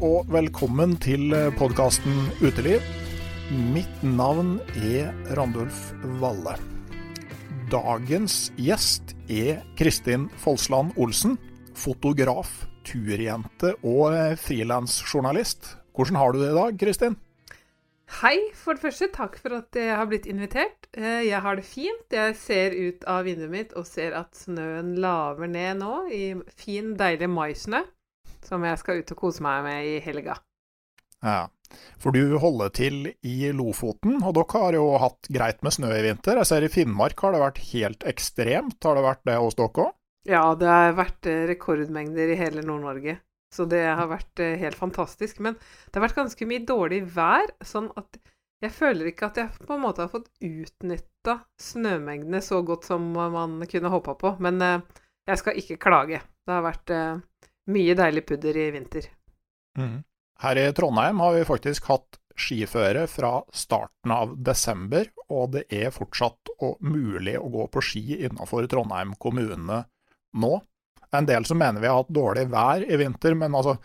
Og velkommen til podkasten Uteliv. Mitt navn er Randulf Valle. Dagens gjest er Kristin Folsland Olsen, fotograf, turjente og frilansjournalist. Hvordan har du det i dag, Kristin? Hei. For det første, takk for at jeg har blitt invitert. Eh, Jeg har det fint. Jeg ser ut av vinduet mitt og ser at snøen laver ned nå i fin, deilig maisnø. Som jeg skal ut og kose meg med i helga. Ja, for du holder til i Lofoten, og dere har jo hatt greit med snø i vinter. Jeg ser i Finnmark har det vært helt ekstremt. Har det vært det hos dere òg? Ja, det har vært eh, rekordmengder i hele Nord-Norge. Så det har vært eh, helt fantastisk. Men det har vært ganske mye dårlig vær, sånn at jeg føler ikke at jeg på en måte har fått utnytta snømengdene så godt som man kunne håpa på. Men eh, jeg skal ikke klage. Det har vært mye deilig pudder i vinter. Her i Trondheim har vi faktisk hatt skiføre fra starten av desember, og det er fortsatt mulig å gå på ski innenfor Trondheim kommune nå. Det er en del som mener vi har hatt dårlig vær i vinter, men altså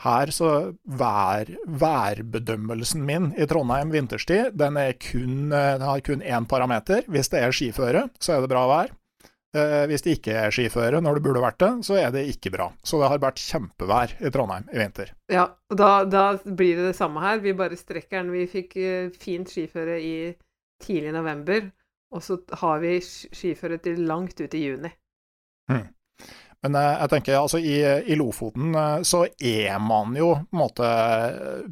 her så vær, værbedømmelsen min i Trondheim vinterstid, den, er kun, eh, den har kun én parameter. Hvis det er skiføre, så er det bra vær. Eh, hvis det ikke er skiføre når det burde vært det, så er det ikke bra. Så det har vært kjempevær i Trondheim i vinter. Ja, og da, da blir det det samme her. Vi bare strekker den. Vi fikk eh, fint skiføre i tidlig november, og så har vi skiføre til langt ut i juni. Men eh, jeg tenker, altså i, i Lofoten så er man jo på en måte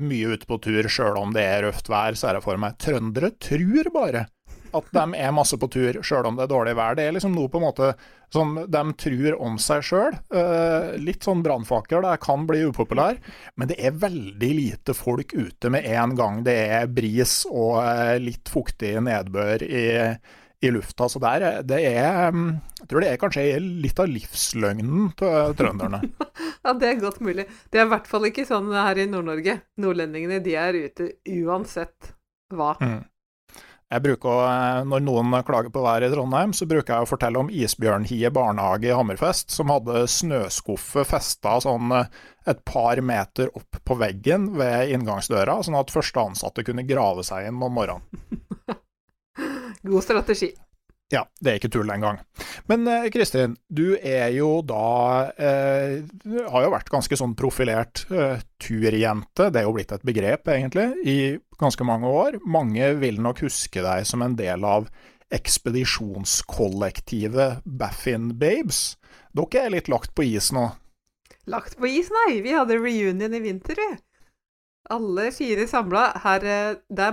mye ute på tur, sjøl om det er røft vær, ser jeg for meg. Trøndere tror bare at de er masse på tur, sjøl om det er dårlig vær. Det er liksom noe på en måte som de tror om seg sjøl. litt sånn brannfakkel, det kan bli upopulær, men det er veldig lite folk ute med en gang det er bris og eh, litt fuktig nedbør i, i lufta. Så der, er- det er mm, Jeg tror det er kanskje litt av livsløgnen til trønderne. Ja, det er godt mulig. Det er i hvert fall ikke sånn her i Nord-Norge. Nordlendingene, de er ute uansett hva. Mm. Jeg bruker, eh, Når noen klager på været i Trondheim, så bruker jeg å fortelle om Isbjørnhie barnehage i Hammerfest, som hadde snøskuffe festa sånn eh, et par meter opp på veggen ved inngangsdøra, sånn at første ansatte kunne grave seg inn om morgenen. God strategi. Ja, det er ikke tull engang. Men eh, Kristin, du er jo da eh, har jo vært ganske sånn profilert eh, turjente. Det er jo blitt et begrep, egentlig, i ganske mange år. Mange vil nok huske deg som en del av ekspedisjonskollektivet Baffin Babes. Dere er litt lagt på is nå. Lagt på is, nei. Vi hadde reunion i vinter, vi. Alle fire samla. Eh, det, det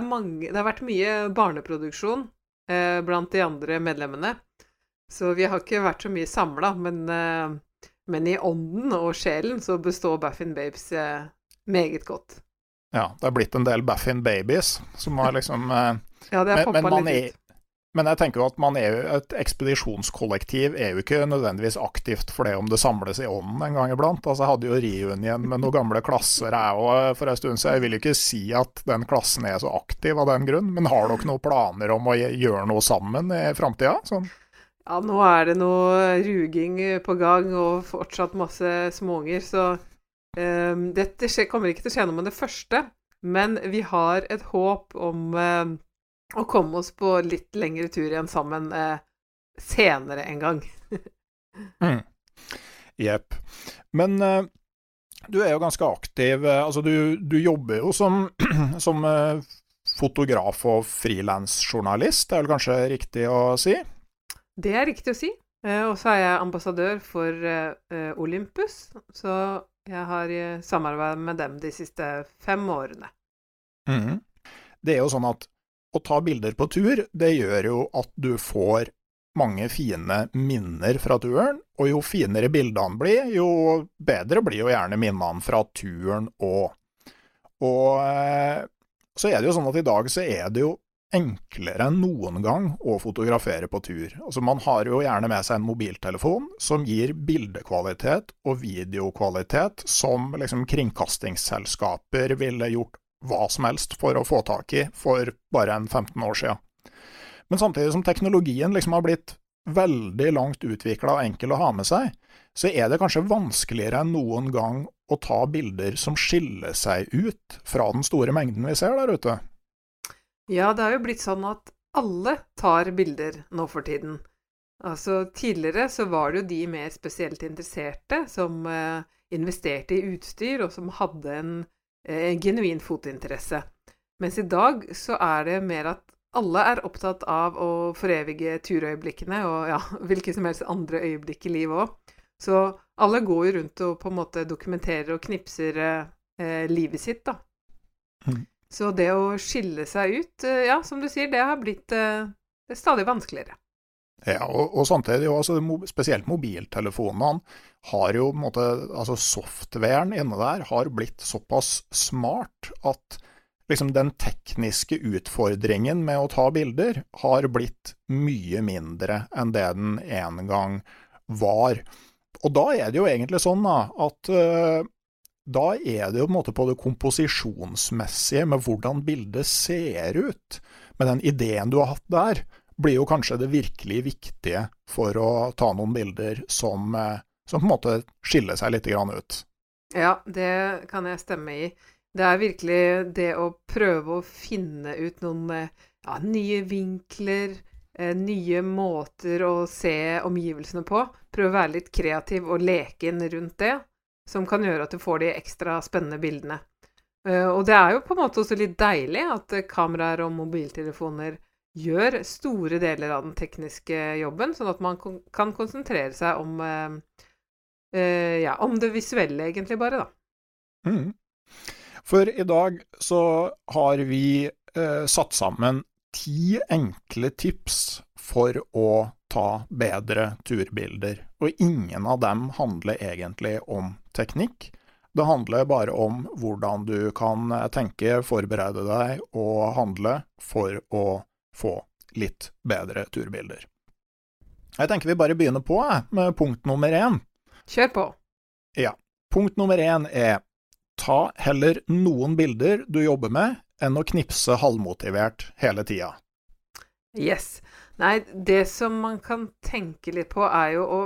har vært mye barneproduksjon eh, blant de andre medlemmene. Så vi har ikke vært så mye samla, men, eh, men i ånden og sjelen så består Baffin Babes eh, meget godt. Ja, det er blitt en del Baffin Babies som har liksom eh, Ja, det har poppa litt ut. Men jeg tenker jo at man er jo, et ekspedisjonskollektiv er jo ikke nødvendigvis aktivt for det om det samles i ånden en gang iblant. Altså, jeg hadde jo reunion med noen gamle klasser jeg òg for en stund siden. Jeg vil jo ikke si at den klassen er så aktiv av den grunn, men har dere noen planer om å gjøre noe sammen i framtida? Sånn? Ja, nå er det noe ruging på gang og fortsatt masse småunger, så um, dette kommer ikke til å skje noe med det første. Men vi har et håp om uh, å komme oss på litt lengre tur igjen sammen eh, senere en gang. Jepp. mm. Men eh, du er jo ganske aktiv. Eh, altså, du, du jobber jo som, som eh, fotograf og frilansjournalist, det er vel kanskje riktig å si? Det er riktig å si. Uh, og så er jeg ambassadør for Olympus, så jeg har samarbeidet med dem de siste fem årene. Mm. Det er jo sånn at å ta bilder på tur, det gjør jo at du får mange fine minner fra turen, og jo finere bildene blir, jo bedre blir jo gjerne minnene fra turen òg. Og eh, så er det jo sånn at i dag så er det jo enklere enn noen gang å fotografere på tur. Altså Man har jo gjerne med seg en mobiltelefon som gir bildekvalitet og videokvalitet som liksom kringkastingsselskaper ville gjort hva som helst for å få tak i for bare en 15 år siden. Men samtidig som teknologien liksom har blitt veldig langt utvikla og enkel å ha med seg, så er det kanskje vanskeligere enn noen gang å ta bilder som skiller seg ut fra den store mengden vi ser der ute. Ja, det har jo blitt sånn at alle tar bilder nå for tiden. Altså, tidligere så var det jo de mer spesielt interesserte som eh, investerte i utstyr, og som hadde en genuin fotinteresse. Mens i dag så er det mer at alle er opptatt av å forevige turøyeblikkene, og ja, hvilke som helst andre øyeblikk i livet òg. Så alle går jo rundt og på en måte dokumenterer og knipser eh, livet sitt, da. Mm. Så det å skille seg ut, eh, ja, som du sier, det har blitt eh, stadig vanskeligere. Ja, og, og samtidig, altså, spesielt mobiltelefonene har jo på en måte, altså Softwaren inne der har blitt såpass smart at liksom den tekniske utfordringen med å ta bilder har blitt mye mindre enn det den en gang var. Og da er det jo egentlig sånn da, at uh, da er det jo på en måte på det komposisjonsmessige med hvordan bildet ser ut, med den ideen du har hatt der, blir jo kanskje det virkelig viktige for å ta noen bilder som, eh, som på en måte skiller seg litt ut. Ja, det kan jeg stemme i. Det er virkelig det å prøve å finne ut noen eh, ja, nye vinkler, eh, nye måter å se omgivelsene på. Prøve å være litt kreativ og leken rundt det, som kan gjøre at du får de ekstra spennende bildene. Og det er jo på en måte også litt deilig at kameraer og mobiltelefoner gjør store deler av den tekniske jobben, sånn at man kan konsentrere seg om, eh, ja, om det visuelle, egentlig, bare, da. Mm. For i dag så har vi eh, satt sammen ti enkle tips for å ta bedre turbilder, og ingen av dem handler egentlig om teknikk. Det handler bare om hvordan du kan tenke, forberede deg og handle for å få litt bedre turbilder. Jeg tenker vi bare begynner på med punkt nummer én. Kjør på. Ja. Punkt nummer én er ta heller noen bilder du jobber med, enn å knipse halvmotivert hele tida. Yes. Nei, det som man kan tenke litt på, er jo å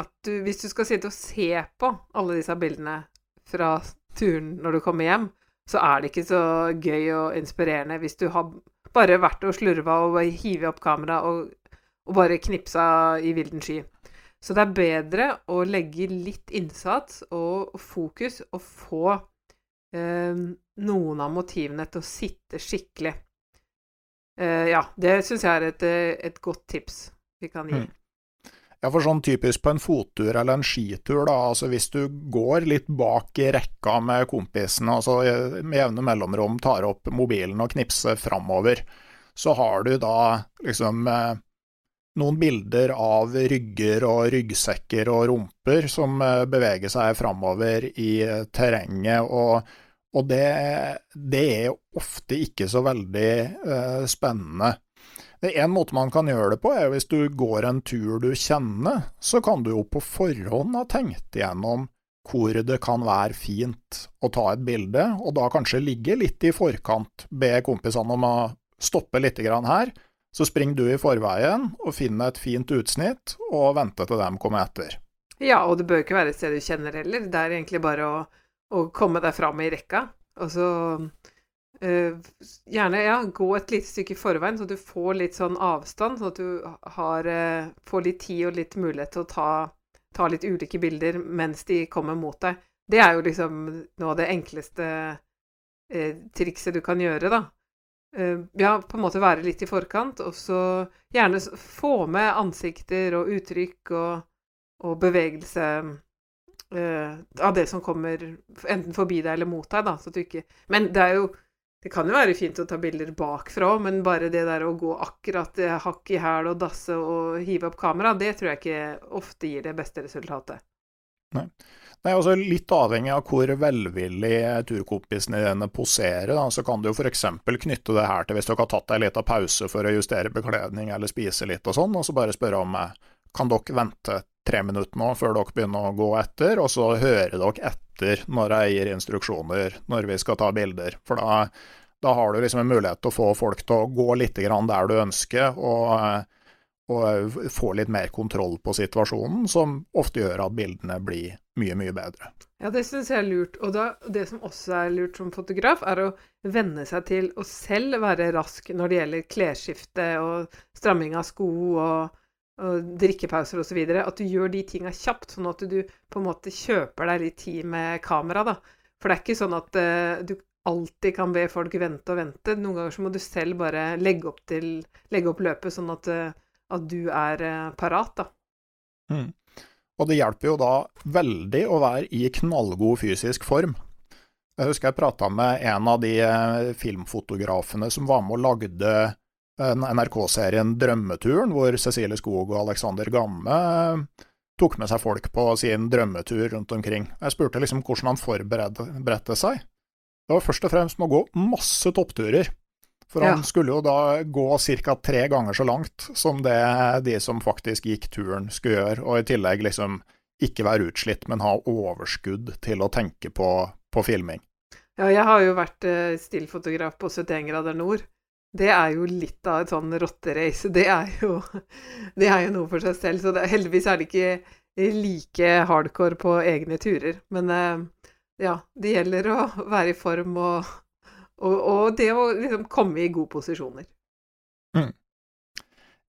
at du, hvis du skal sitte og se på alle disse bildene fra turen når du kommer hjem, så er det ikke så gøy og inspirerende hvis du har bare vært og slurva og hivet opp kamera og, og bare knipsa i vilden sky. Så det er bedre å legge litt innsats og fokus og få eh, noen av motivene til å sitte skikkelig. Eh, ja, det syns jeg er et, et, godt tips vi kan gi. Mm. Ja, for sånn typisk på en fottur eller en skitur, da, altså hvis du går litt bak i rekka med kompisene, altså med jevne mellomrom tar opp mobilen og knipser framover, så har du da liksom eh, noen bilder av rygger og ryggsekker og rumper som eh, beveger seg framover i terrenget, og, og det, det, er ofte ikke så veldig uh, spennende. Det En måte man kan gjøre det på, er hvis du går en tur du kjenner, så kan du jo på forhånd ha tenkt igjennom hvor det kan være fint å ta et bilde, og da kanskje ligge litt i forkant, be kompisene om å stoppe litt her, så springer du i forveien og finner et fint utsnitt, og venter til dem kommer etter. Ja, og det bør ikke være et sted du kjenner heller. Det er egentlig bare å, å komme deg fram i rekka. Og så øh, gjerne ja, gå et lite stykke i forveien, så du får litt sånn avstand, sånn at du har, uh, får litt tid og litt mulighet til å ta, ta, litt ulike bilder mens de kommer mot deg. Det er jo liksom noe av det enkleste uh, trikset du kan gjøre, da. ja, på en måte være litt i forkant, og så gjerne få med ansikter og uttrykk og og bevegelse uh, av det som kommer enten forbi deg eller mot deg, da. Så at du ikke Men det er jo Det kan jo være fint å ta bilder bakfra, men bare det der å gå akkurat hakk i hæl og dasse og hive opp kamera, det tror jeg ikke ofte gir det beste resultatet. Nei. Nei også Litt avhengig av hvor velvillig turkompisene dine poserer, da, så kan du jo f.eks. knytte det her til hvis dere har tatt deg litt av pause for å justere bekledning eller spise litt og sånn, og så bare spørre om eh, kan dere vente tre minutter nå før dere begynner å gå etter, og så hører dere etter når jeg gir instruksjoner når vi skal ta bilder. For da, da har du liksom en mulighet til å få folk til å gå litt der du ønsker, og, og få litt mer kontroll på situasjonen, som ofte gjør at bildene blir mye, mye bedre. Ja, det syns jeg er lurt. Og da, det som også er lurt som fotograf, er å venne seg til å selv være rask når det gjelder klesskifte og stramming av sko og drikkepauser osv. At du gjør de tinga kjapt, sånn at du på en måte kjøper deg litt tid med kamera. da. For det er ikke sånn at uh, du alltid kan be folk vente og vente. Noen ganger så må du selv bare legge opp, til, legge opp løpet, sånn at, uh, at du er uh, parat. da. Mm. Og det hjelper jo da veldig å være i knallgod fysisk form. Jeg husker jeg prata med en av de filmfotografene som var med og lagde NRK-serien Drømmeturen, hvor Cecilie Skog og Alexander Gamme eh, tok med seg folk på sin drømmetur rundt omkring. Jeg spurte liksom hvordan han forberedte seg. Det var først og fremst med å gå masse toppturer. For han ja. skulle jo da gå ca. tre ganger så langt som det de som faktisk gikk turen, skulle gjøre, og i tillegg liksom ikke være utslitt, men ha overskudd til å tenke på, på filming. Ja, jeg har jo vært uh, stillfotograf på 71 grader nord, det er jo litt av et sånn rotterace. Det det er jo noe for seg selv. Så det, heldigvis er det ikke like hardcore på egne turer. Men eh, ja, det gjelder å være i form og, og, og det å liksom komme i gode posisjoner. Mm.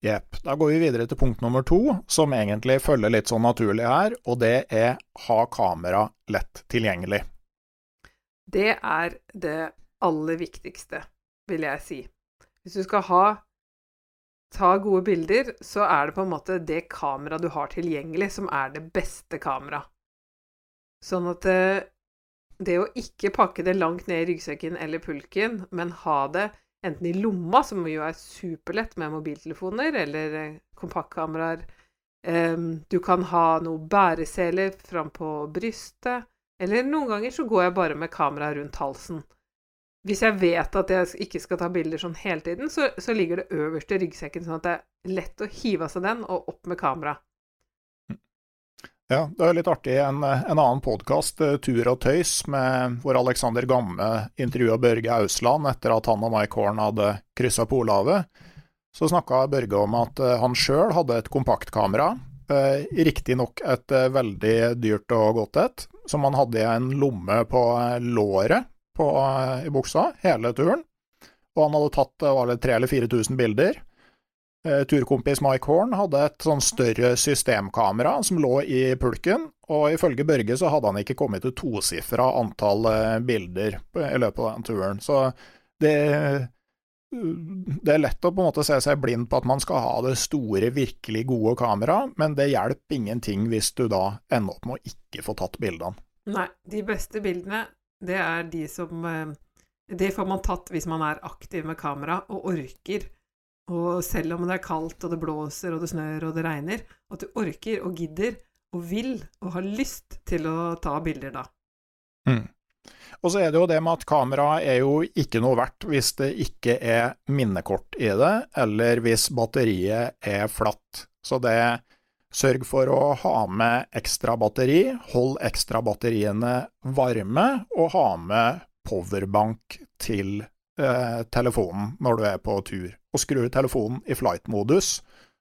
Jepp. Da går vi videre til punkt nummer to, som egentlig følger litt sånn naturlig her, og det er ha kamera lett tilgjengelig. Det er det aller viktigste, vil jeg si. Hvis du skal ha ta gode bilder, så er det på en måte det kameraet du har tilgjengelig, som er det beste kameraet. Sånn at det, eh, det å ikke pakke det langt ned i ryggsekken eller pulken, men ha det enten i lomma, som jo er superlett med mobiltelefoner eller eh, kompaktkameraer um, Du kan ha noe bæreseler frampå brystet, eller noen ganger så går jeg bare med kamera rundt halsen. Hvis jeg vet at jeg ikke skal ta bilder sånn hele tiden, så, så ligger det øverst i ryggsekken, sånn at det er lett å hive av seg den og opp med kamera. Ja, det er litt artig. En, en annen podkast, eh, Tur og tøys, med, hvor Alexander Gamme intervjua Børge Ausland etter at han og Mike Horn hadde kryssa Polhavet. Så snakka Børge om at uh, han sjøl hadde et kompaktkamera, eh, riktignok et uh, veldig dyrt og godt et, som han hadde i en lomme på låret på, i buksa hele turen. Og han hadde tatt var det 3000 eller 4000 bilder. Eh, turkompis Mike Horn hadde et sånn større systemkamera som lå i pulken, og ifølge Børge så hadde han ikke kommet til tosifra antall eh, bilder i løpet av den turen. Så det, det er lett å på en måte se seg blind på at man skal ha det store, virkelig gode kameraet, men det hjelper ingenting hvis du da ender opp med å ikke få tatt bildene. Nei, de beste bildene det er de som eh, Det får man tatt hvis man er aktiv med kamera og orker. Og selv om det er kaldt og det blåser og det snør og det regner, at du orker og gidder og vil og har lyst til å ta bilder da. Mm. Og så er det jo det med at kameraet er jo ikke noe verdt hvis det ikke er minnekort i det, eller hvis batteriet er flatt. Så det Sørg for å ha med ekstra batteri, hold ekstra batteriene varme, og ha med powerbank til eh, telefonen når du er på tur. Og skru telefonen i flight-modus,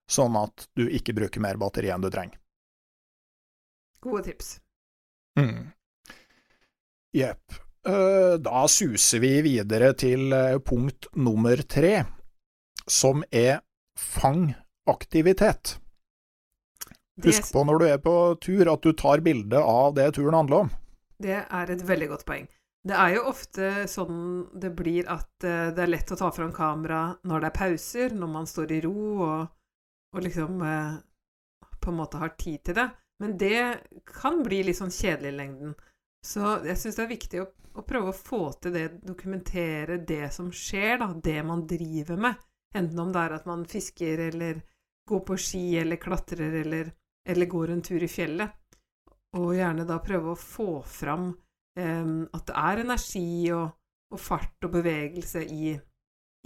sånn at du ikke bruker mer batteri enn du trenger. Gode tips. Mm. Jepp. Eh, da suser vi videre til eh, punkt nummer tre, som er fang aktivitet. Husk på når du er på tur at du tar bilde av det turen handler om. Det er et veldig godt poeng. Det er jo ofte sånn det blir at eh, det er lett å ta fram kamera når det er pauser, når man står i ro og, og liksom på en måte har tid til det. Men det kan bli litt sånn kjedelig i lengden. Så jeg syns det er viktig å, å, prøve å få til det, dokumentere det som skjer, da, det man driver med. Enten om det er at man fisker, eller går på ski, eller klatrer, eller, eller går en tur i fjellet. Og gjerne da prøve å få fram eh, at det er energi og, og fart og bevegelse i,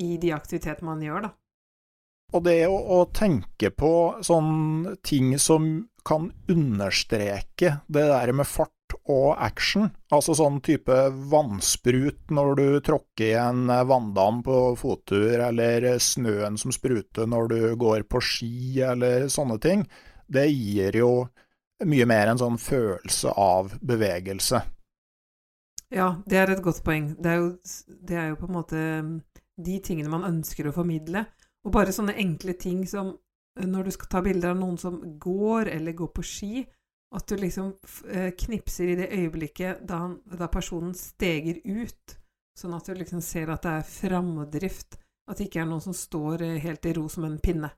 i de aktivitetene man gjør, da. Og det å, å tenke på sånne ting som kan understreke det der med fart og action. Altså sånn type vannsprut når du tråkker i en vanndam på fottur, eller snøen som spruter når du går på ski, eller sånne ting. Det gir jo mye mer en sånn følelse av bevegelse. Ja, det er et godt poeng. Det er jo, det er jo på en måte mm, de tingene man ønsker å formidle. Og bare sånne enkle ting som når du skal ta bilder av noen som går eller går på ski, at du liksom eh, knipser i det øyeblikket da, han, da, personen steger ut, sånn at du liksom ser at det er framdrift, at det ikke er noen som står eh, helt i ro som en pinne.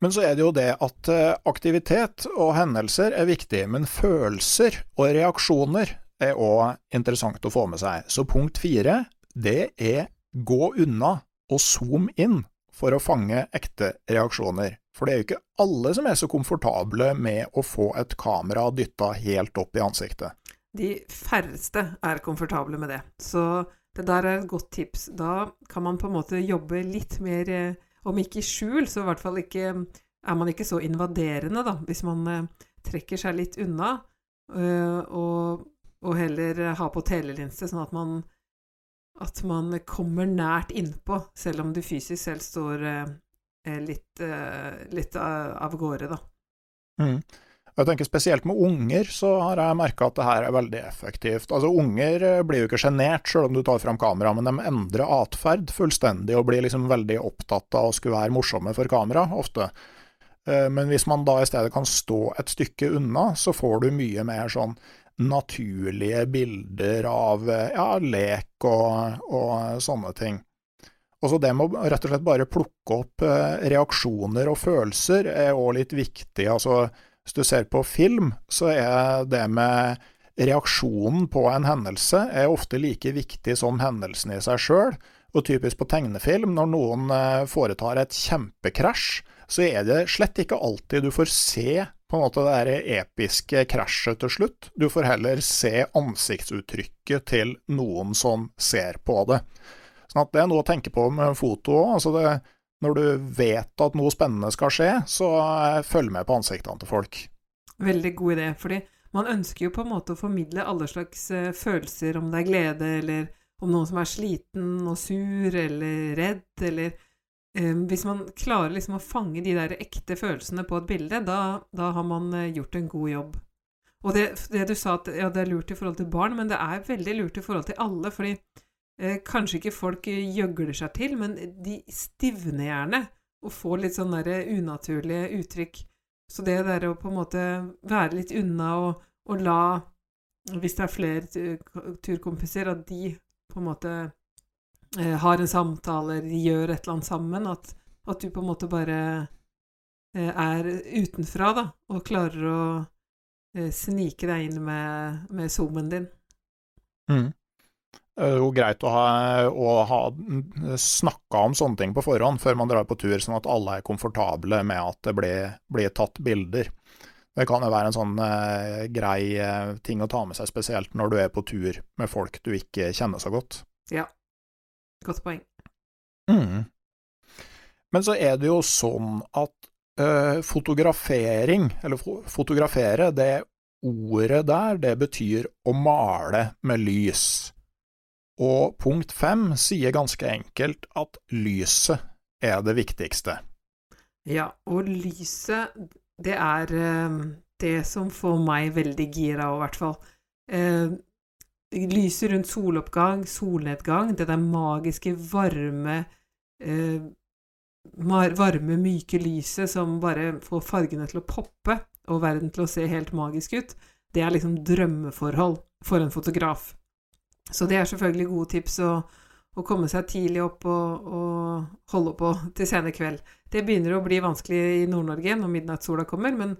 Men så er det jo det at eh, aktivitet og hendelser er viktig, men følelser og reaksjoner er òg interessant å få med seg. Så punkt fire, det er gå unna og zoom inn for å fange ekte reaksjoner. For det er jo ikke alle som er så komfortable med å få et kamera dytta helt opp i ansiktet. De færreste er komfortable med det, så det der er et godt tips. Da kan man på en måte jobbe litt mer, eh, om ikke i skjul, så i hvert fall ikke er man ikke så invaderende, da, hvis man eh, trekker seg litt unna, eh, og, og heller har på telelinse, sånn at man, at man kommer nært innpå, selv om du fysisk selv står litt, eh, litt av gårde, da. Mm. Jeg tenker Spesielt med unger så har jeg merka at det her er veldig effektivt. Altså Unger eh, blir jo ikke sjenert selv om du tar fram kamera, men de endrer atferd fullstendig og blir liksom veldig opptatt av å skulle være morsomme for kamera, ofte. Eh, men hvis man da i stedet kan stå et stykke unna, så får du mye mer sånn naturlige bilder av ja, lek og, og sånne ting. Også det med å rett og slett bare plukke opp eh, reaksjoner og følelser er òg litt viktig. Altså, hvis du ser på film, så er det med reaksjonen på en hendelse er ofte like viktig som hendelsen i seg sjøl. Og typisk på tegnefilm, når noen eh, foretar et kjempekrasj, så er det slett ikke alltid du får se på en måte det der episke krasjet til slutt. Du får heller se ansiktsuttrykket til noen som ser på det. Sånn at det er noe å tenke på med foto òg. Når du vet at noe spennende skal skje, så eh, følg med på ansiktene til folk. Veldig god idé. fordi man ønsker jo på en måte å formidle alle slags uh, følelser, om det er glede, eller om noen som er sliten og sur eller redd, eller um, Hvis man klarer liksom å fange de der ekte følelsene på et bilde, da, da har man gjort en god jobb. Og det, det, du sa at ja, det er lurt i forhold til barn, men det er veldig lurt i forhold til alle, fordi eh, kanskje ikke folk gjøgler seg til, men de stivner gjerne og får litt sånn der unaturlige uttrykk. Så det der å på en måte være litt unna og, og la, hvis det er flere turkompiser, at de på en måte eh, har en samtale, eller gjør et eller annet sammen, at, at du på en måte bare eh, er utenfra, da, og klarer å eh, snike deg inn med, med zoomen din. Mm. Det er jo greit å ha, å ha snakka om sånne ting på forhånd før man drar på tur, sånn at alle er komfortable med at det blir, blir tatt bilder. Det kan jo være en sånn eh, grei eh, ting å ta med seg, spesielt når du er på tur med folk du ikke kjenner så godt. Ja. Godt poeng. Mm. Men så er det jo sånn at eh, fotografering, eller fo fotografere, det ordet der, det betyr å male med lys. Og punkt fem sier ganske enkelt at lyset er det viktigste. Ja, og lyset, det er eh, det som får meg veldig gira, i hvert fall. Eh, lyset rundt soloppgang, solnedgang, det der magiske, varme eh, Varme, myke lyset som bare får fargene til å poppe og verden til å se helt magisk ut, det er liksom drømmeforhold for en fotograf. Så det er selvfølgelig gode tips å, å komme seg tidlig opp og, og holde på til sene kveld. Det begynner å bli vanskelig i Nord-Norge når midnattssola kommer, men,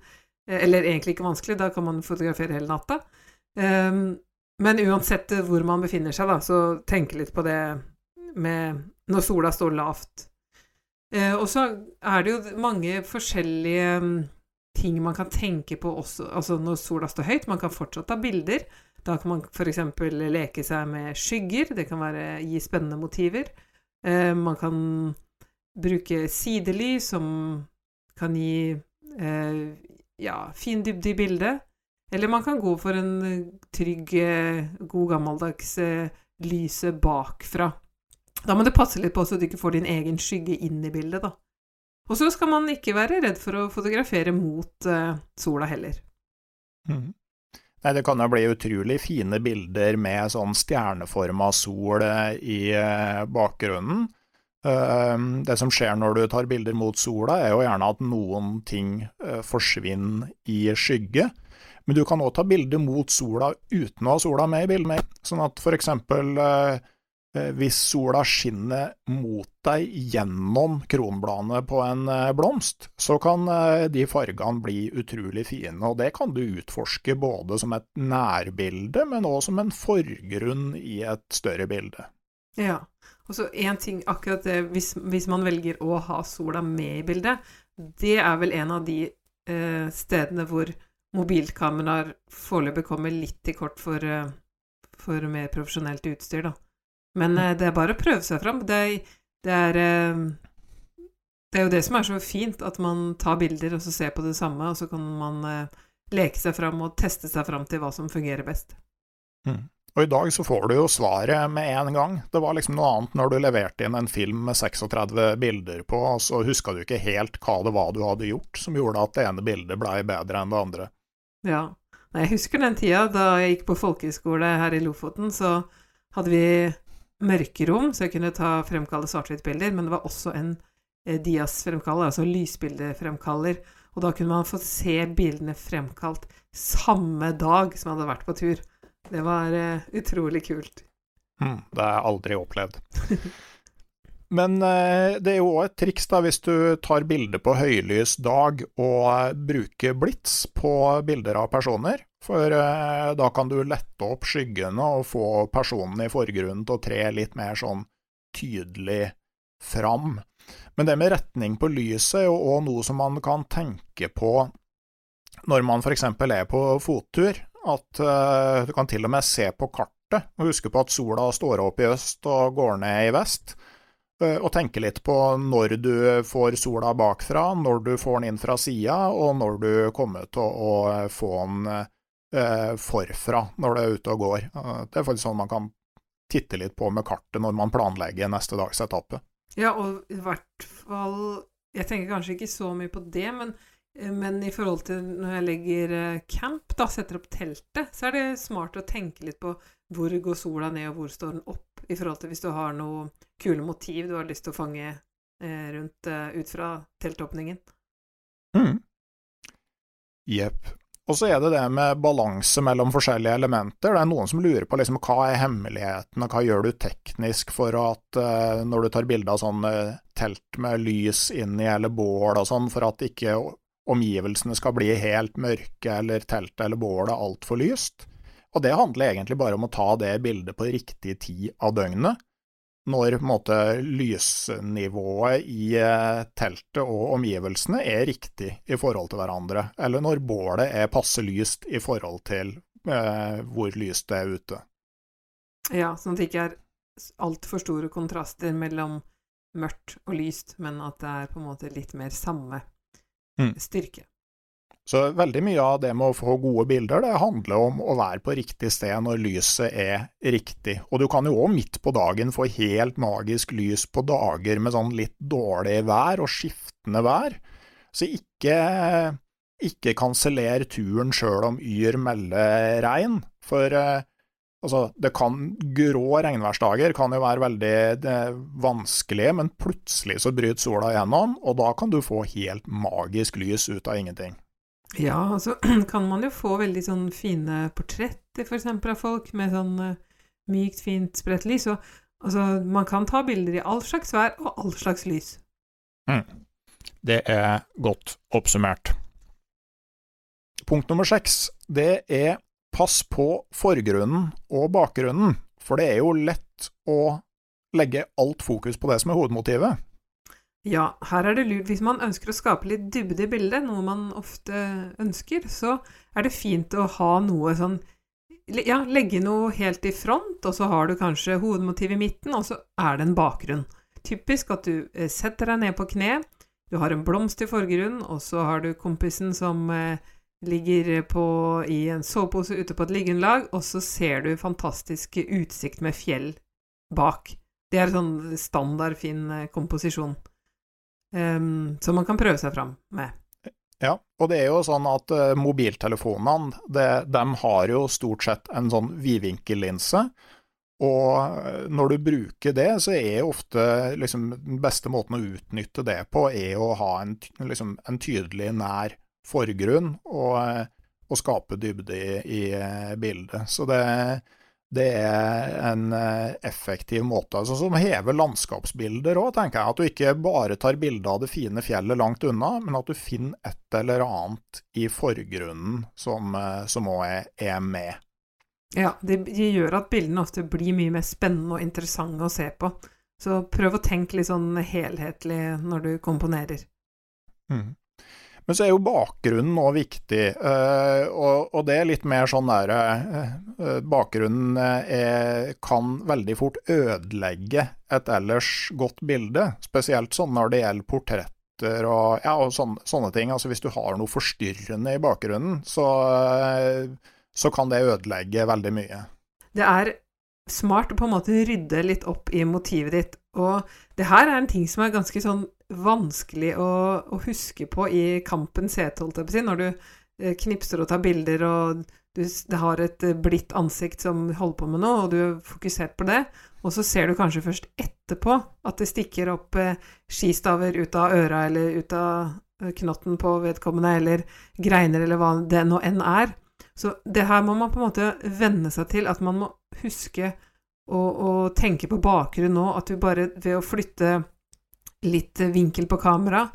eller egentlig ikke vanskelig, da kan man fotografere hele natta. Um, men uansett hvor man befinner seg, da, så tenk litt på det med når sola står lavt. Eh, og så er det jo mange forskjellige um, ting man kan tenke på også altså når sola står høyt. Man kan fortsatt ta bilder. Da kan man f.eks. leke seg med skygger. Det kan være, gi spennende motiver. Eh, man kan bruke sidelys, som kan gi eh, ja, fin dybde i bildet. Eller man kan gå for en trygg, eh, god gammeldags eh, lyset bakfra. Da må det passe litt på så du ikke får din egen skygge inn i bildet, da. Og så skal man ikke være redd for å fotografere mot uh, sola heller. Mm. Nei, det kan jo bli utrolig fine bilder med sånn stjerneforma sol i uh, bakgrunnen. Uh, det som skjer når du tar bilder mot sola, er jo gjerne at noen ting forsvinner i skygge. Men du kan òg ta bilder mot sola uten å ha sola med i bildet. Sånn at for eksempel Eh, hvis sola skinner mot deg gjennom kronbladene på en eh, blomst, så kan eh, de fargene bli utrolig fine. Og det kan du utforske både som et nærbilde, men også som en forgrunn i et større bilde. Ja. Og så én ting, akkurat det, hvis, hvis, man velger å ha sola med i bildet, det er vel en av de eh, stedene hvor mobilkameraer foreløpig kommer litt til kort for, for mer profesjonelt utstyr, da. Men uh, det er bare å prøve seg fram. Det, det, er uh, Det er jo det som er så fint, at man tar bilder og så ser på det samme, og så kan man uh, leke seg fram og teste seg fram til hva som fungerer best. Mm. Og i dag så får du jo svaret med en gang. Det var liksom noe annet når du leverte inn en film med 36 bilder på, og så huska du ikke helt hva det var du hadde gjort som gjorde at det ene bildet blei bedre enn det andre. Ja. Jeg husker den tida da jeg gikk på folkehøyskole her i Lofoten, så hadde vi mørkerom, så jeg kunne ta fremkalle svart-hvitt-bilder, men det var også en eh, Dias-fremkaller, altså lysbildefremkaller. Og da kunne man få se bildene fremkalt samme dag som man hadde vært på tur. Det var eh, utrolig kult. Mm, det har jeg aldri opplevd. Men eh, det er jo òg et triks da, hvis du tar bilde på høylys dag og eh, bruker blits på bilder av personer. For eh, da kan du lette opp skyggene og få personen i forgrunnen til å tre litt mer sånn tydelig fram. Men det med retning på lyset er jo òg noe som man kan tenke på når man f.eks. er på fottur. At uh, du kan til og med se på kartet og huske på at sola står opp i øst og går ned i vest. Uh, og tenke litt på når du får sola bakfra, når du får den inn fra sida, og når du kommer til å, få den eh, forfra når du er ute og går. Eh, det er faktisk sånn man kan titte litt på med kartet når man planlegger neste dags etappe. Ja, og i hvert fall Jeg tenker kanskje ikke så mye på det, men, eh, men i forhold til når jeg legger eh, camp, da setter opp teltet, så er det smart å tenke litt på hvor går sola ned, og hvor står den opp, i forhold til hvis du har noe kule motiv du har lyst til å fange eh, rundt eh, ut fra teltåpningen. Mm. Jepp. Og så er det det med balanse mellom forskjellige elementer. Det er noen som lurer på liksom, hva er hemmeligheten, og hva gjør du teknisk for at uh, når du tar bilde av sånn uh, telt med lys inni eller bål og sånn, for at ikke omgivelsene skal bli helt mørke eller teltet eller bålet altfor lyst. Og det handler egentlig bare om å ta det bildet på riktig tid av døgnet. Når måte, lysnivået i eh, teltet og omgivelsene er riktig i forhold til hverandre, eller når bålet er passe lyst i forhold til eh, hvor lyst det er ute. Ja, sånn at det ikke er altfor store kontraster mellom mørkt og lyst, men at det er på en måte litt mer samme mm. styrke. Så veldig mye av det med å få gode bilder, det handler om å være på riktig sted når lyset er riktig. Og du kan jo òg midt på dagen få helt magisk lys på dager med sånn litt dårlig vær og skiftende vær. Så ikke, ikke kanseller turen sjøl om Yr melder regn. For eh, altså, det kan grå regnværsdager kan jo være veldig eh, vanskelige, men plutselig så bryter sola igjennom, og da kan du få helt magisk lys ut av ingenting. Ja, og så kan man jo få veldig sånn fine portretter, for eksempel, av folk med sånn uh, mykt, fint, spredt lys. Og altså, man kan ta bilder i all slags vær og all slags lys. Mm. Det er godt oppsummert. Punkt nummer seks, det er pass på forgrunnen og bakgrunnen, for det er jo lett å legge alt fokus på det som er hovedmotivet. Ja, her er det lurt Hvis man ønsker å skape litt dybde i bildet, noe man ofte ønsker, så er det fint å ha noe sånn Ja, legge noe helt i front, og så har du kanskje hovedmotiv i midten, og så er det en bakgrunn. Typisk at du eh, setter deg ned på kne, du har en blomst i forgrunnen, og så har du kompisen som eh, ligger på, i en sovepose ute på et liggeunderlag, og så ser du fantastisk utsikt med fjell bak. Det er sånn standard fin eh, komposisjon um, som man kan prøve seg fram med. Ja, og det er jo sånn at uh, mobiltelefonene det, de har jo stort sett en sånn vidvinkellinse. Og eh, når du bruker det, så er ofte liksom, den beste måten å utnytte det på, er å ha en, liksom, en tydelig, nær forgrunn og, eh, og skape dybde i, i bildet. Så det, det er en eh, effektiv måte. Altså, som hever landskapsbilder òg, tenker jeg. At du ikke bare tar bilde av det fine fjellet langt unna, men at du finner et eller annet i forgrunnen som òg eh, er, er, med. Ja, det, det gjør at bildene ofte blir mye mer spennende og interessante å se på. Så prøv å tenke litt sånn helhetlig når du komponerer. Mm. Men så er jo bakgrunnen òg viktig, eh, og, det er litt mer sånn der eh, eh, Bakgrunnen er, kan veldig fort ødelegge et ellers godt bilde, spesielt sånn når det gjelder portretter og, ja, og sånne, sånne, ting. Altså Hvis du har noe forstyrrende i bakgrunnen, så, så kan det ødelegge veldig mye. Det er smart å på en måte rydde litt opp i motivet ditt. Og det her er en ting som er ganske sånn vanskelig å, å, huske på i kampens hete, holdt jeg på å si, når du eh, knipser og tar bilder, og du har et eh, blidt ansikt som holder på med noe, og du er fokusert på det, og så ser du kanskje først etterpå at det stikker opp eh, skistaver ut av øra eller ut av knotten på vedkommende, eller greiner, eller hva det nå enn er. Så det her må man på en måte venne seg til, at man må huske å, å tenke på bakgrunn nå, at du bare ved å flytte litt vinkel på kamera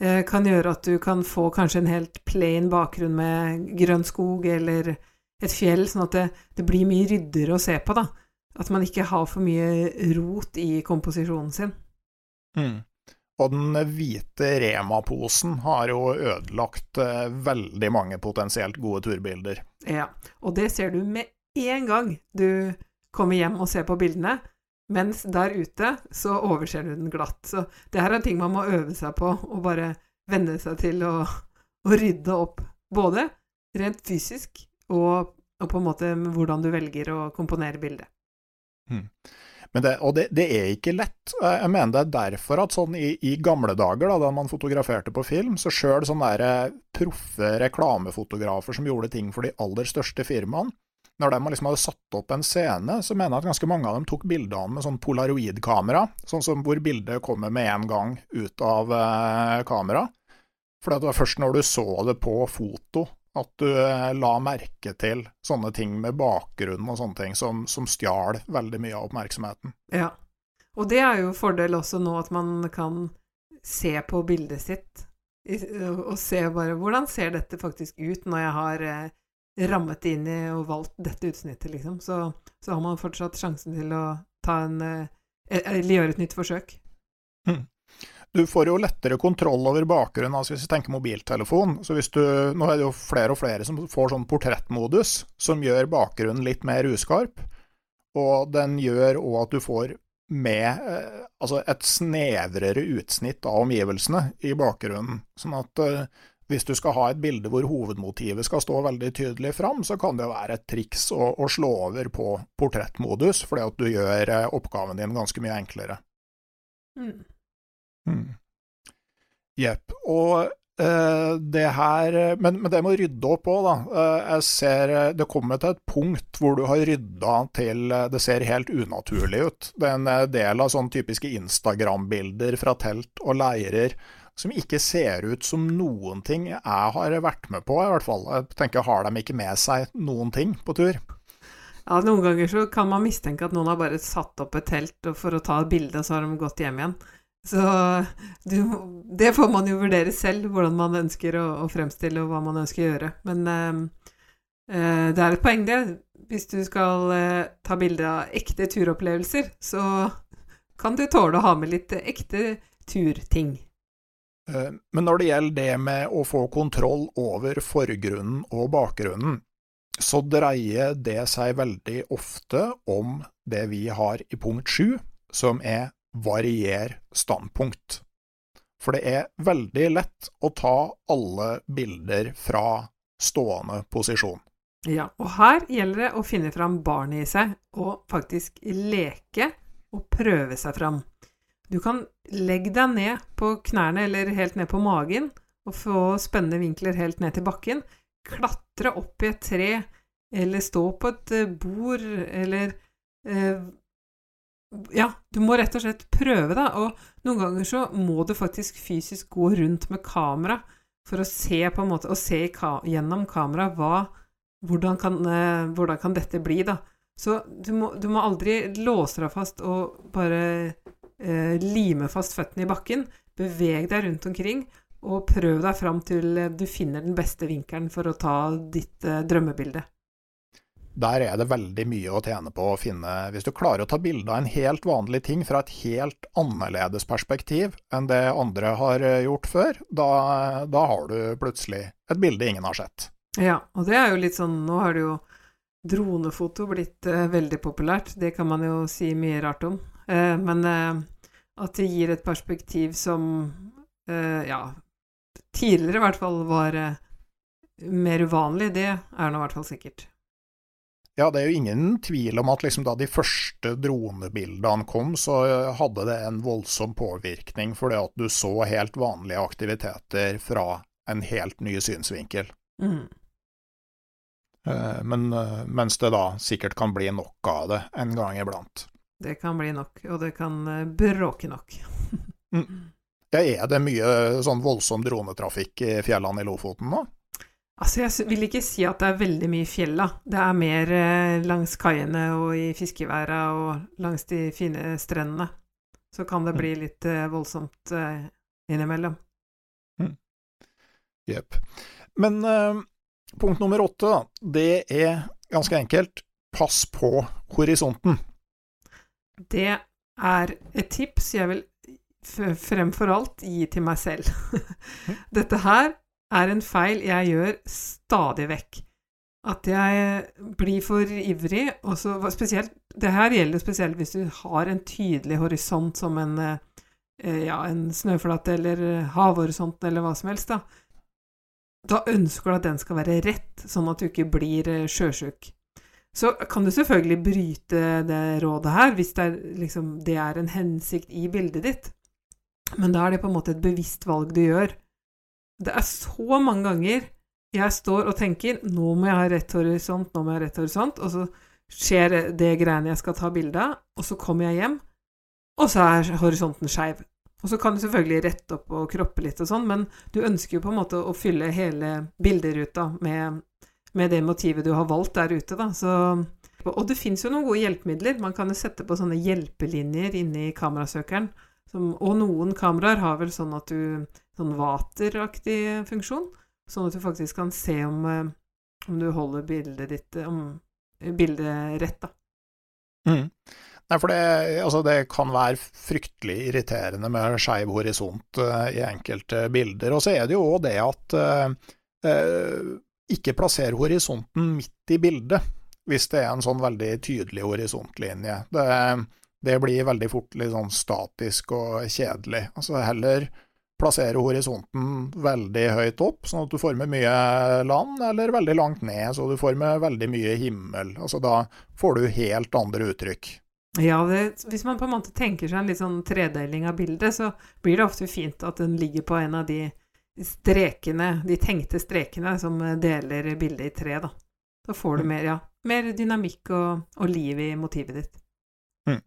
eh, kan gjøre at du kan få kanskje en helt plain bakgrunn med grønn skog eller et fjell, sånn at det, det blir mye ryddigere å se på, da. At man ikke har for mye rot i komposisjonen sin. Mm. Og den hvite Rema-posen har jo ødelagt eh, veldig mange potensielt gode turbilder. Ja, og det ser du med en gang du kommer hjem og ser på bildene. Mens der ute så overser du den glatt. Så det her er ting man må øve seg på, og bare venne seg til å, å rydde opp. Både rent fysisk og, og, på en måte hvordan du velger å komponere bildet. Hmm. Det, og det, det, er ikke lett. Jeg mener det er derfor at sånn i, i gamle dager, da, da man fotograferte på film, så sjøl sånne proffe reklamefotografer som gjorde ting for de aller største firmaene, når de liksom hadde satt opp en scene, så mener jeg at ganske mange av dem tok bildene med sånn polaroidkamera, sånn som hvor bildet kommer med en gang ut av eh, kamera. For det var først når du så det på foto at du eh, la merke til sånne ting med bakgrunn og sånne ting som, som stjal veldig mye av oppmerksomheten. Ja, og det er jo fordel også nå at man kan se på bildet sitt og se bare hvordan ser dette faktisk ut når jeg har eh, rammet inn i og valgt dette utsnittet, liksom, så, så, har man fortsatt sjansen til å ta en uh, eller gjøre et nytt forsøk. Mm. Du får jo lettere kontroll over bakgrunnen altså hvis du tenker mobiltelefon. så hvis du, Nå er det jo flere og flere som får sånn portrettmodus, som gjør bakgrunnen litt mer uskarp. Og den gjør òg at du får med eh, altså et snevrere utsnitt av omgivelsene i bakgrunnen. Sånn at eh, hvis du skal ha et bilde hvor hovedmotivet skal stå veldig tydelig fram, så kan det være et triks å, å slå over på portrettmodus, fordi at du gjør eh, oppgaven din ganske mye enklere. Mm. Mm. Jepp. Og Uh, det her men, men, det må rydde opp òg, da. Uh, jeg ser det kommer til et punkt hvor du har rydda til det ser helt unaturlig ut. Det er en del av sånne typiske Instagram-bilder fra telt og leirer som ikke ser ut som noen ting jeg har vært med på, i hvert fall. Jeg tenker, har de ikke med seg noen ting på tur? Ja, noen ganger så kan man mistenke at noen har bare satt opp et telt for å ta et bilde, og så har de gått hjem igjen. Så du, det får man jo vurdere selv, hvordan man ønsker å, å fremstille og hva man ønsker å gjøre. Men eh, eh, det er et poeng, det. Hvis du skal eh, ta bilde av ekte turopplevelser, så kan du tåle å ha med litt ekte turting. Eh, men når det gjelder det med å få kontroll over forgrunnen og bakgrunnen, så dreier det seg veldig ofte om det vi har i punkt sju, som er varier standpunkt. For det er veldig lett å ta alle bilder fra stående posisjon. Ja, og her gjelder det å finne fram barnet i seg, og faktisk leke og prøve seg fram. Du kan legge deg ned på knærne eller helt ned på magen, og få spennende vinkler helt ned til bakken. Klatre opp i et tre, eller stå på et eh, bord, eller eh, ja, du må rett og slett prøve, da. Og noen ganger så må du faktisk fysisk gå rundt med kamera for å se på en måte, og se gjennom kamera hva hvordan kan, eh, hvordan kan, dette bli, da? Så du må, du må aldri låse deg fast og bare lime fast føttene i bakken. Beveg deg rundt omkring, og prøv deg fram til du finner den beste vinkelen for å ta ditt eh, drømmebilde der er det veldig mye å tjene på å finne Hvis du klarer å ta bilde av en helt vanlig ting fra et helt annerledes perspektiv enn det andre har eh, gjort før, da, da har du plutselig et bilde ingen har sett. Ja, og det er jo litt sånn Nå har det jo dronefoto blitt veldig populært. Det kan man jo si mye rart om. Uh, men uh, at det gir et perspektiv som ja, tidligere i hvert fall var mer uvanlig, det er nå i hvert fall sikkert. Ja, det er jo ingen tvil om at liksom da de første dronebildene kom, så hadde det en voldsom påvirkning fordi at du så helt vanlige aktiviteter fra en helt ny synsvinkel. Mm. Eh, men eh, mens det da sikkert kan bli nok av det en gang iblant. Det kan bli nok, og det kan eh, bråke nok. mm. Ja, er det mye sånn voldsom dronetrafikk i fjellene i Lofoten nå? Altså, jeg vil ikke si at det er veldig mye fjell, da. Det er mer eh, langs kaiene og i fiskeværa og langs de fine strendene. Så kan det mm. bli litt eh, voldsomt eh, innimellom. Mm. Jepp. Mm. Men uh, punkt nummer åtte, da. Det er ganske enkelt. Pass på horisonten. Det er et tips jeg vil fremfor alt gi til meg selv. Dette her er en feil jeg gjør stadig vekk. At jeg blir for ivrig, og så spesielt Det her gjelder spesielt hvis du har en tydelig horisont som en, eh, ja, en snøflate eller havhorisonten eller hva som helst, da. Da ønsker du at den skal være rett, sånn at du ikke blir eh, sjøsjuk. Så kan du selvfølgelig bryte det rådet her, hvis det er, liksom, det er en hensikt i bildet ditt. Men da er det på en måte et bevisst valg du gjør. Det er så mange ganger jeg står og tenker 'nå må jeg ha rett horisont', 'nå må jeg ha rett horisont', og så skjer det greiene jeg skal ta bilde av, og så kommer jeg hjem, og så er horisonten skeiv. Og så kan du selvfølgelig rette opp og kroppe litt og sånn, men du ønsker jo på en måte å fylle hele bilderuta med, med det motivet du har valgt der ute, da. Så, og det fins jo noen gode hjelpemidler. Man kan jo sette på sånne hjelpelinjer inni kamerasøkeren. Som, og noen kameraer har vel sånn at du sånn vateraktig funksjon, sånn at du faktisk kan se om, eh, om du holder bildet ditt om bildet rett, da. Mm. Nei, for det, altså det, kan være fryktelig irriterende med skeiv horisont uh, i enkelte bilder. Og så er det jo òg det at uh, uh, ikke plasser horisonten midt i bildet, hvis det er en sånn veldig tydelig horisontlinje. Det, det blir veldig fort litt sånn statisk og kjedelig. Altså heller plassere horisonten veldig høyt opp, sånn at du former mye land, eller veldig langt ned, så du former veldig mye himmel. Altså da får du helt andre uttrykk. Ja, det, hvis man på en måte tenker seg en litt sånn tredeling av bildet, så blir det ofte fint at den ligger på en av de strekene, de tenkte strekene, som deler bildet i tre, da. Da får du mm. mer, ja, mer dynamikk og, og liv i motivet ditt. Mm.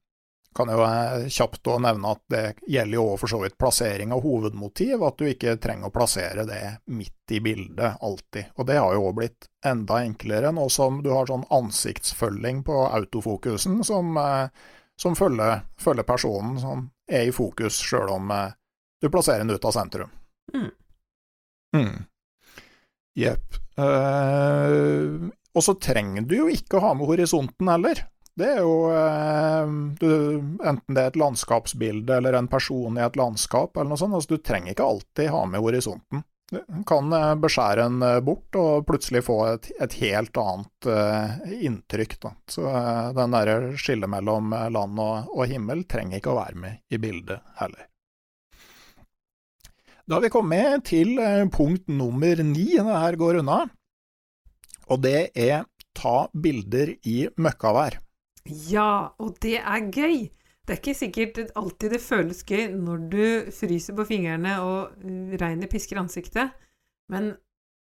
Kan jo kjapt å nevne at det gjelder jo for så vidt plassering av hovedmotiv, at du ikke trenger å plassere det midt i bildet alltid. Og det har jo òg blitt enda enklere nå som du har sånn ansiktsfølging på autofokusen som, eh, som følger, følger, personen som er i fokus, sjøl om eh, du plasserer den ut av sentrum. Mm. Mm. Uh, og så trenger du jo ikke å ha med horisonten heller. Det er jo uh, du, Enten det er et landskapsbilde eller en person i et landskap eller noe sånt. Altså, du trenger ikke alltid ha med horisonten Du kan eh, beskjære en bort og plutselig få et, et helt annet uh, inntrykk. Da. Så uh, den derre skillet mellom land og, og, himmel trenger ikke å være med i bildet heller. Da har vi kommet til uh, punkt nummer ni når det her går unna, og det er ta bilder i møkkavær. Ja, og det er gøy! Det er ikke sikkert alltid det føles gøy når du fryser på fingrene og uh, regnet pisker ansiktet, men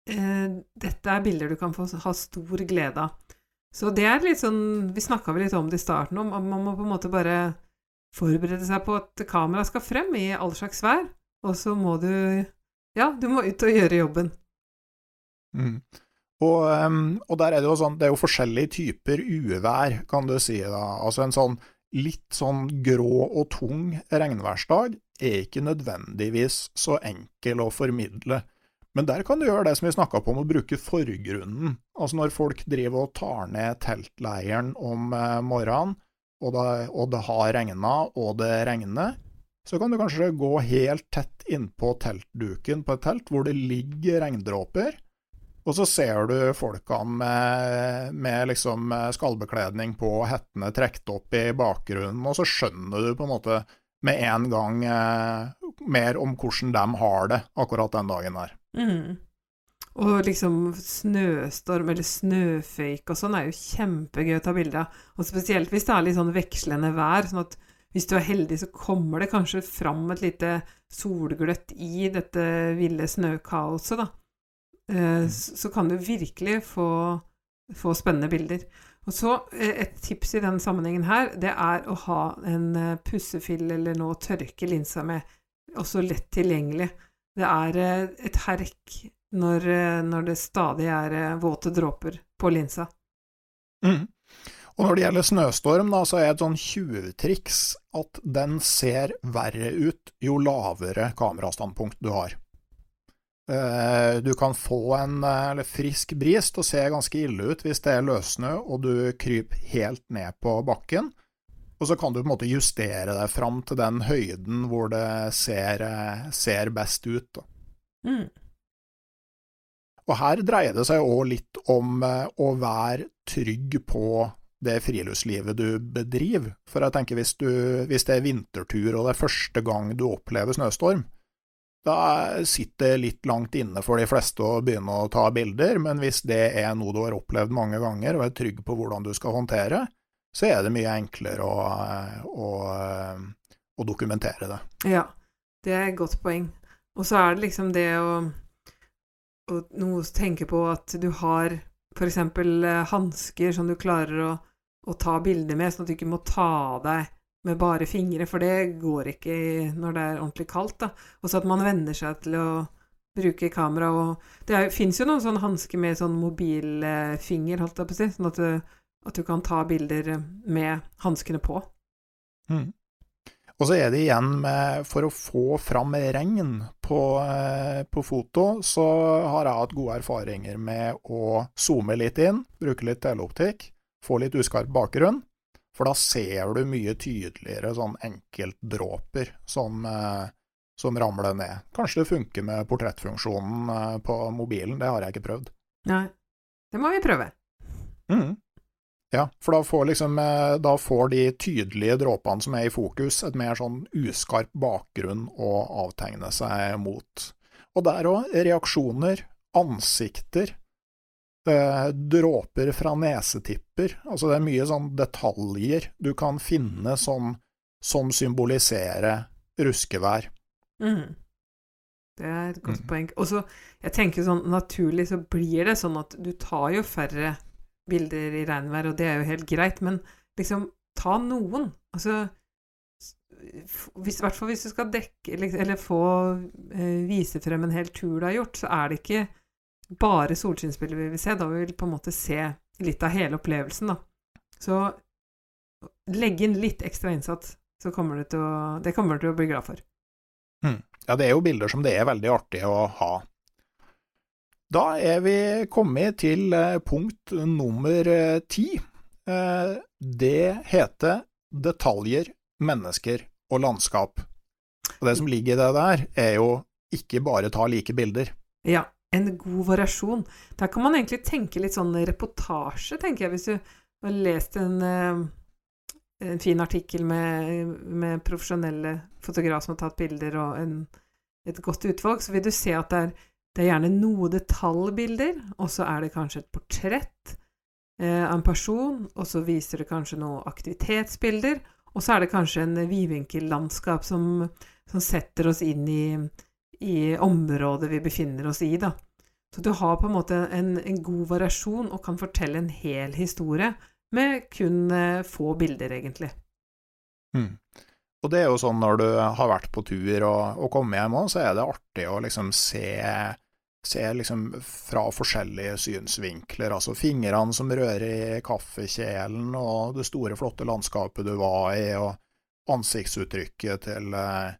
eh, dette er bilder du kan få ha stor glede av. Så det er litt sånn Vi snakka vel litt om det i starten, om at man må på en måte bare forberede seg på at kameraet skal frem i all slags vær, og så må du Ja, du må ut og gjøre jobben. Mm. Og, og, der er det jo sånn Det er jo forskjellige typer uvær, kan du si da. Altså en sånn litt sånn grå og tung regnværsdag er ikke nødvendigvis så enkel å formidle. Men der kan du gjøre det som vi snakka om, å bruke forgrunnen. Altså når folk driver og tar ned teltleiren om eh, morgenen, og det, og det har regna, og det regner, så kan du kanskje gå helt tett innpå teltduken på et telt hvor det ligger regndråper, og så ser du folkene med, med liksom eh, skallbekledning på, hettene trukket opp i bakgrunnen, og så skjønner du på en måte med en gang eh, mer om hvordan de har det akkurat den dagen der. Mm. Og liksom snøstorm eller snøføyk og sånn er jo kjempegøy å ta bilde av. Og spesielt hvis det er litt sånn vekslende vær, sånn at hvis du er heldig, så kommer det kanskje fram et lite solgløtt i dette ville snøkaoset, da. Eh, mm. så kan du virkelig få, få, spennende bilder. Og så eh, Et tips i den sammenhengen her, det er å ha en eh, pussefill eller noe å tørke linsa med, også lett tilgjengelig. Det er et herk når, når det stadig er våte dråper på linsa. Mm. Og når det gjelder snøstorm, da, så er et sånn tjuvtriks at den ser verre ut jo lavere kamerastandpunkt du har. Eh, du kan få en eh, frisk bris til å se ganske ille ut hvis det er løssnø og du kryper helt ned på bakken. Og så kan du på en måte justere deg fram til den høyden hvor det ser, eh, ser best ut. Mm. Og her dreier det seg òg litt om å være trygg på det friluftslivet du bedriver. For jeg tenker hvis, du, hvis det er vintertur og det er første gang du opplever snøstorm, da sitter det litt langt inne for de fleste å begynne å ta bilder, men hvis det er noe du har opplevd mange ganger og er trygg på hvordan du skal håndtere, så er det mye enklere å, å, å dokumentere det. Ja, det er et godt poeng. Og så er det liksom det å, å å tenke på at du har f.eks. Eh, hansker som du klarer å, å ta bilder med, sånn at du ikke må ta deg med bare fingre, for det går ikke når det er ordentlig kaldt. da. Og så at man venner seg til å bruke kamera. og Det fins jo noen sånne hansker med sånn mobilfinger, holdt jeg på å si, sånn at du, at du kan ta bilder med hanskene på. Mm. Og så er det igjen med For å få fram regn på, eh, på, foto, så har jeg hatt gode erfaringer med å zoome litt inn, bruke litt teleoptikk, få litt uskarp bakgrunn For da ser du mye tydeligere sånn enkeltdråper som, eh, som ramler ned. Kanskje det funker med portrettfunksjonen eh, på mobilen, det har jeg ikke prøvd. Nei, det må vi prøve. Mm. Ja, for da får, liksom, eh, da får de tydelige dråpene som er i fokus, et mer sånn uskarp bakgrunn å avtegne seg mot. Og der òg, reaksjoner, ansikter, Eh, dråper fra nesetipper. Altså det er mye sånn detaljer du kan finne som, som symboliserer ruskevær. Mm. Det er et godt mm. poeng. Og så, jeg tenker sånn naturlig så blir det sånn at du tar jo færre bilder i regnvær, og det er jo helt greit, men liksom, ta noen. Altså hvis, hvert fall hvis du skal dekke, eller få eh, vise frem en hel tur du har gjort, så er det ikke bare solskinnsbilder vi vil se. Da vil vi på en måte se litt av hele opplevelsen, da. Så legg inn litt ekstra innsats, så kommer du til å, det kommer du til å bli glad for. Mm. Ja, det er jo bilder som det er veldig artig å ha. Da er vi kommet til eh, punkt nummer eh, ti. Eh, det heter detaljer, mennesker og landskap. Og det som ligger i det der, er jo ikke bare ta like bilder. Ja, en god variasjon. Der kan man egentlig tenke litt sånn reportasje, tenker jeg, hvis du har lest en, en fin artikkel med, med, profesjonelle fotografer som har tatt bilder, og en, et godt utvalg, så vil du se at det er, det er gjerne noe detaljbilder, og så er det kanskje et portrett eh, av en person, og så viser det kanskje noen aktivitetsbilder, og så er det kanskje en vidvinkellandskap som, som setter oss inn i i området vi befinner oss i, da. Så du har på en måte en, en god variasjon og kan fortelle en hel historie med kun eh, få bilder, egentlig. Mm. Og det er jo sånn når du har vært på tur og, og kommet hjem òg, så er det artig å liksom se, se liksom fra forskjellige synsvinkler. Altså fingrene som rører i kaffekjelen, og det store, flotte landskapet du var i, og ansiktsuttrykket til, eh,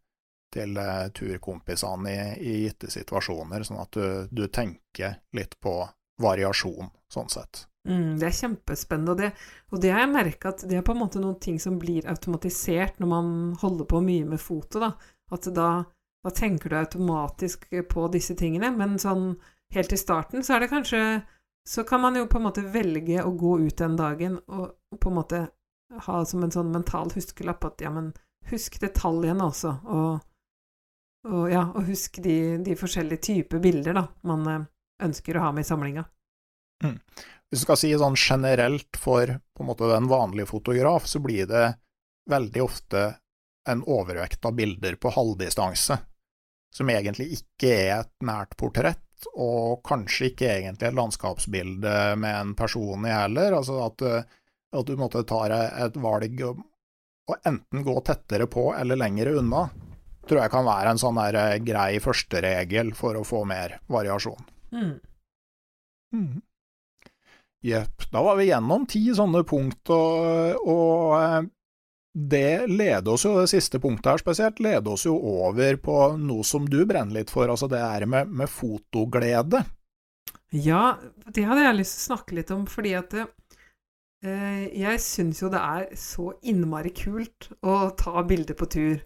til uh, turkompisene i, i, gitte situasjoner, sånn at du, du, tenker litt på variasjon, sånn sett. Mm, det er kjempespennende, og det, og det har jeg merka at det er på en måte noen ting som blir automatisert når man holder på mye med foto, da. At da, da tenker du automatisk på disse tingene, men sånn helt i starten så er det kanskje Så kan man jo på en måte velge å gå ut den dagen og på en måte ha som en sånn mental huskelapp at ja, men husk detaljene også, og og, ja, og husk de, de, forskjellige typer bilder da, man eh, ønsker å ha med i samlinga. Mm. Hvis du skal si sånn generelt for på en måte den vanlige fotograf, så blir det veldig ofte en overvekt av bilder på halvdistanse, som egentlig ikke er et nært portrett, og kanskje ikke egentlig et landskapsbilde med en person i heller. Altså at, at du måtte ta et valg å enten gå tettere på eller lengre unna tror jeg kan være en sånn der eh, grei førsteregel for å få mer variasjon. Mm. Mm. Jepp. Da var vi gjennom ti sånne punkt, og, og, eh, det leder oss jo, det siste punktet her spesielt, leder oss jo over på noe som du brenner litt for, altså det er med, med fotoglede. Ja, det hadde jeg lyst til å snakke litt om, fordi at eh, jeg syns jo det er så innmari kult å ta bilder på tur.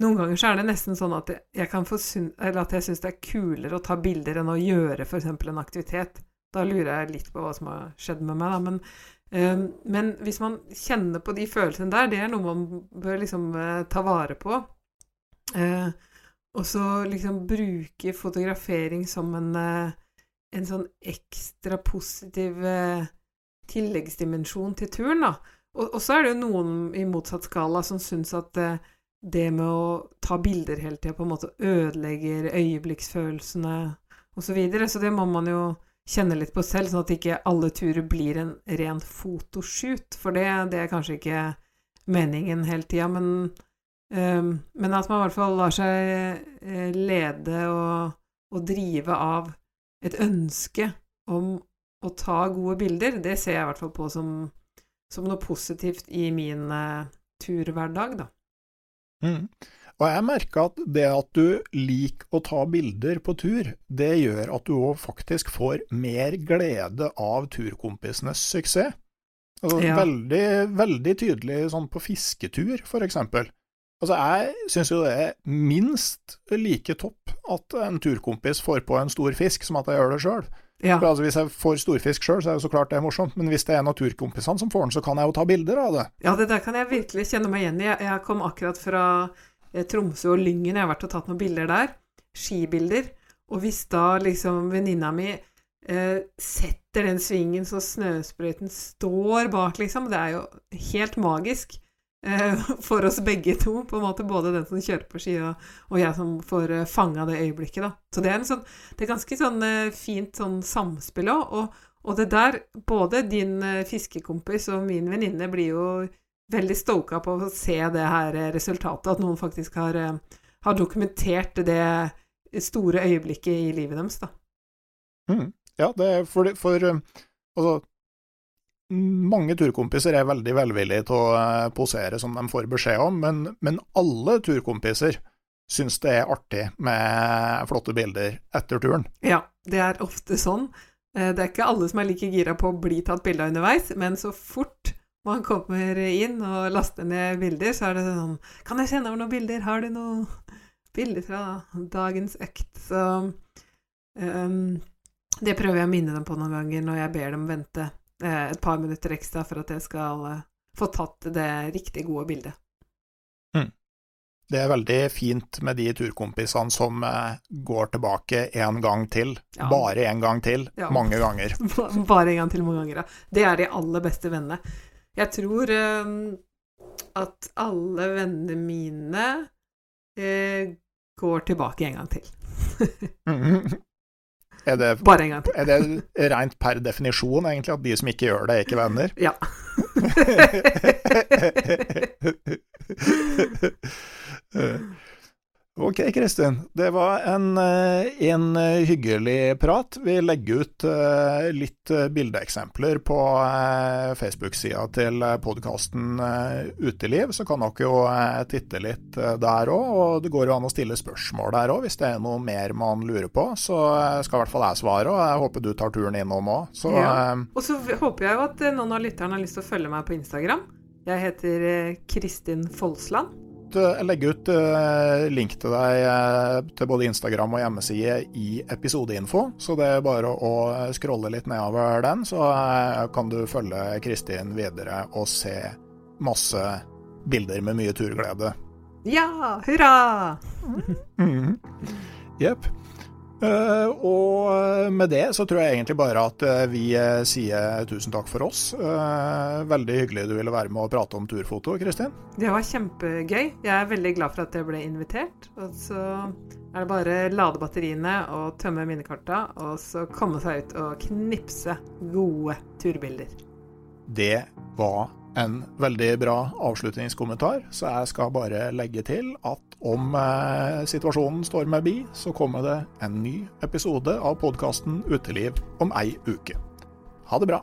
Noen ganger så er det nesten sånn at jeg, kan jeg syns det er kulere å ta bilder enn å gjøre f.eks. en aktivitet. Da lurer jeg litt på hva som har skjedd med meg, da. Men, men hvis man kjenner på de følelsene der, det er noe man bør liksom uh, ta vare på. Uh, og så liksom bruke fotografering som en, uh, en sånn ekstra positiv tilleggsdimensjon til turen, da. Og, og, så er det jo noen i motsatt skala som syns at det med å ta bilder hele tida på en måte ødelegger øyeblikksfølelsene osv. Så, videre. så det må man jo kjenne litt på selv, sånn at ikke alle turer blir en ren fotoshoot. For det, det er kanskje ikke meningen hele tida, men, um, men, at man i hvert fall lar seg eh, lede og, og, drive av et ønske om å ta gode bilder, det ser jeg i hvert fall på som, som noe positivt i min uh, turhverdag, da. Mm. Og jeg merker at det at du liker å ta bilder på tur, det gjør at du òg faktisk får mer glede av turkompisenes suksess. Altså, Ja. veldig, veldig tydelig sånn på fisketur, for eksempel. Altså, jeg syns jo det er minst like topp at en turkompis får på en stor fisk, som at jeg gjør det sjøl. Ja. Altså, hvis jeg får storfisk sjøl, så er det så klart det er morsomt, men hvis det er en av turkompisene som får den, så kan jeg jo ta bilder av det. Ja, det der kan jeg virkelig kjenne meg igjen i. Jeg, kom akkurat fra Tromsø og Lyngen, jeg har vært og tatt noen bilder der. Skibilder. Og hvis da liksom venninna mi eh, setter den svingen så snøsprøyten står bak, liksom, det er jo helt magisk. eh, For oss begge to, på en måte, både den som kjører på ski, og, og jeg som får eh, fanga det øyeblikket. da. Så det er, sånn, det er ganske sånn eh, fint sånn samspill òg. Og, og det der, både din eh, fiskekompis og min venninne blir jo veldig stoka på å se det her eh, resultatet, at noen faktisk har, eh, har dokumentert det store øyeblikket i livet deres, da. Mm. Ja, det er for, for um, altså mange turkompiser er veldig velvillige til å eh, posere som de får beskjed om, men, men alle turkompiser syns det er artig med flotte bilder etter turen. Ja, det er ofte sånn. Eh, Det er ikke alle som er like gira på å bli tatt bilde av underveis, men så fort man kommer inn og laster ned bilder, så er det sånn Kan jeg sende over noen bilder? Har du noen bilder fra dagens økt? Så um, det prøver jeg å minne dem på noen ganger når jeg ber dem vente eh, et par minutter ekstra for at jeg skal eh, få tatt det riktig gode bildet. Det er veldig fint med de turkompisene som eh, går tilbake en gang til, Ja. bare en gang til, Ja. mange ganger. Bare en gang til mange ganger, ja. Det er de aller beste vennene. Jeg tror eh, at alle vennene mine eh, går tilbake en gang til. Mhm. Er det, Bare en gang til. er det rent per definisjon, egentlig, at de som ikke gjør det, er ikke venner? Ja. Ok, Kristin. Det var en, eh, en hyggelig prat. Vi legger ut eh, litt eh, bildeeksempler på eh, Facebook-sida til podkasten Uteliv, så kan dere jo eh, titte litt eh, der òg. Og det går jo an å stille spørsmål der òg, hvis det er noe mer man lurer på. Så eh, skal i hvert fall jeg svare, og jeg håper du tar turen innom òg. Ja. eh, Og så håper jeg jo at eh, noen av lytterne har lyst til å følge meg på Instagram. Jeg heter eh, Kristin Folsland. Jeg legge ut eh, link til deg eh, til både Instagram og hjemmeside i episodeinfo, så det er bare å scrolle litt nedover den, så eh, kan du følge Kristin videre og se masse bilder med mye turglede. Ja, hurra! Mhm. Jepp. Eh, og med det så tror jeg egentlig bare at eh, vi eh, sier tusen takk for oss. Eh, veldig hyggelig du ville være med og prate om turfoto, Kristin. Det var kjempegøy. Jeg er veldig glad for at jeg ble invitert. Og så er det bare lade batteriene og tømme minnekorta, og så komme seg ut og knipse gode turbilder. Det var en veldig bra avslutningskommentar, så jeg skal bare legge til at om eh, situasjonen står meg bi, så kommer det en ny episode av podkasten Uteliv om ei uke. Ha det bra.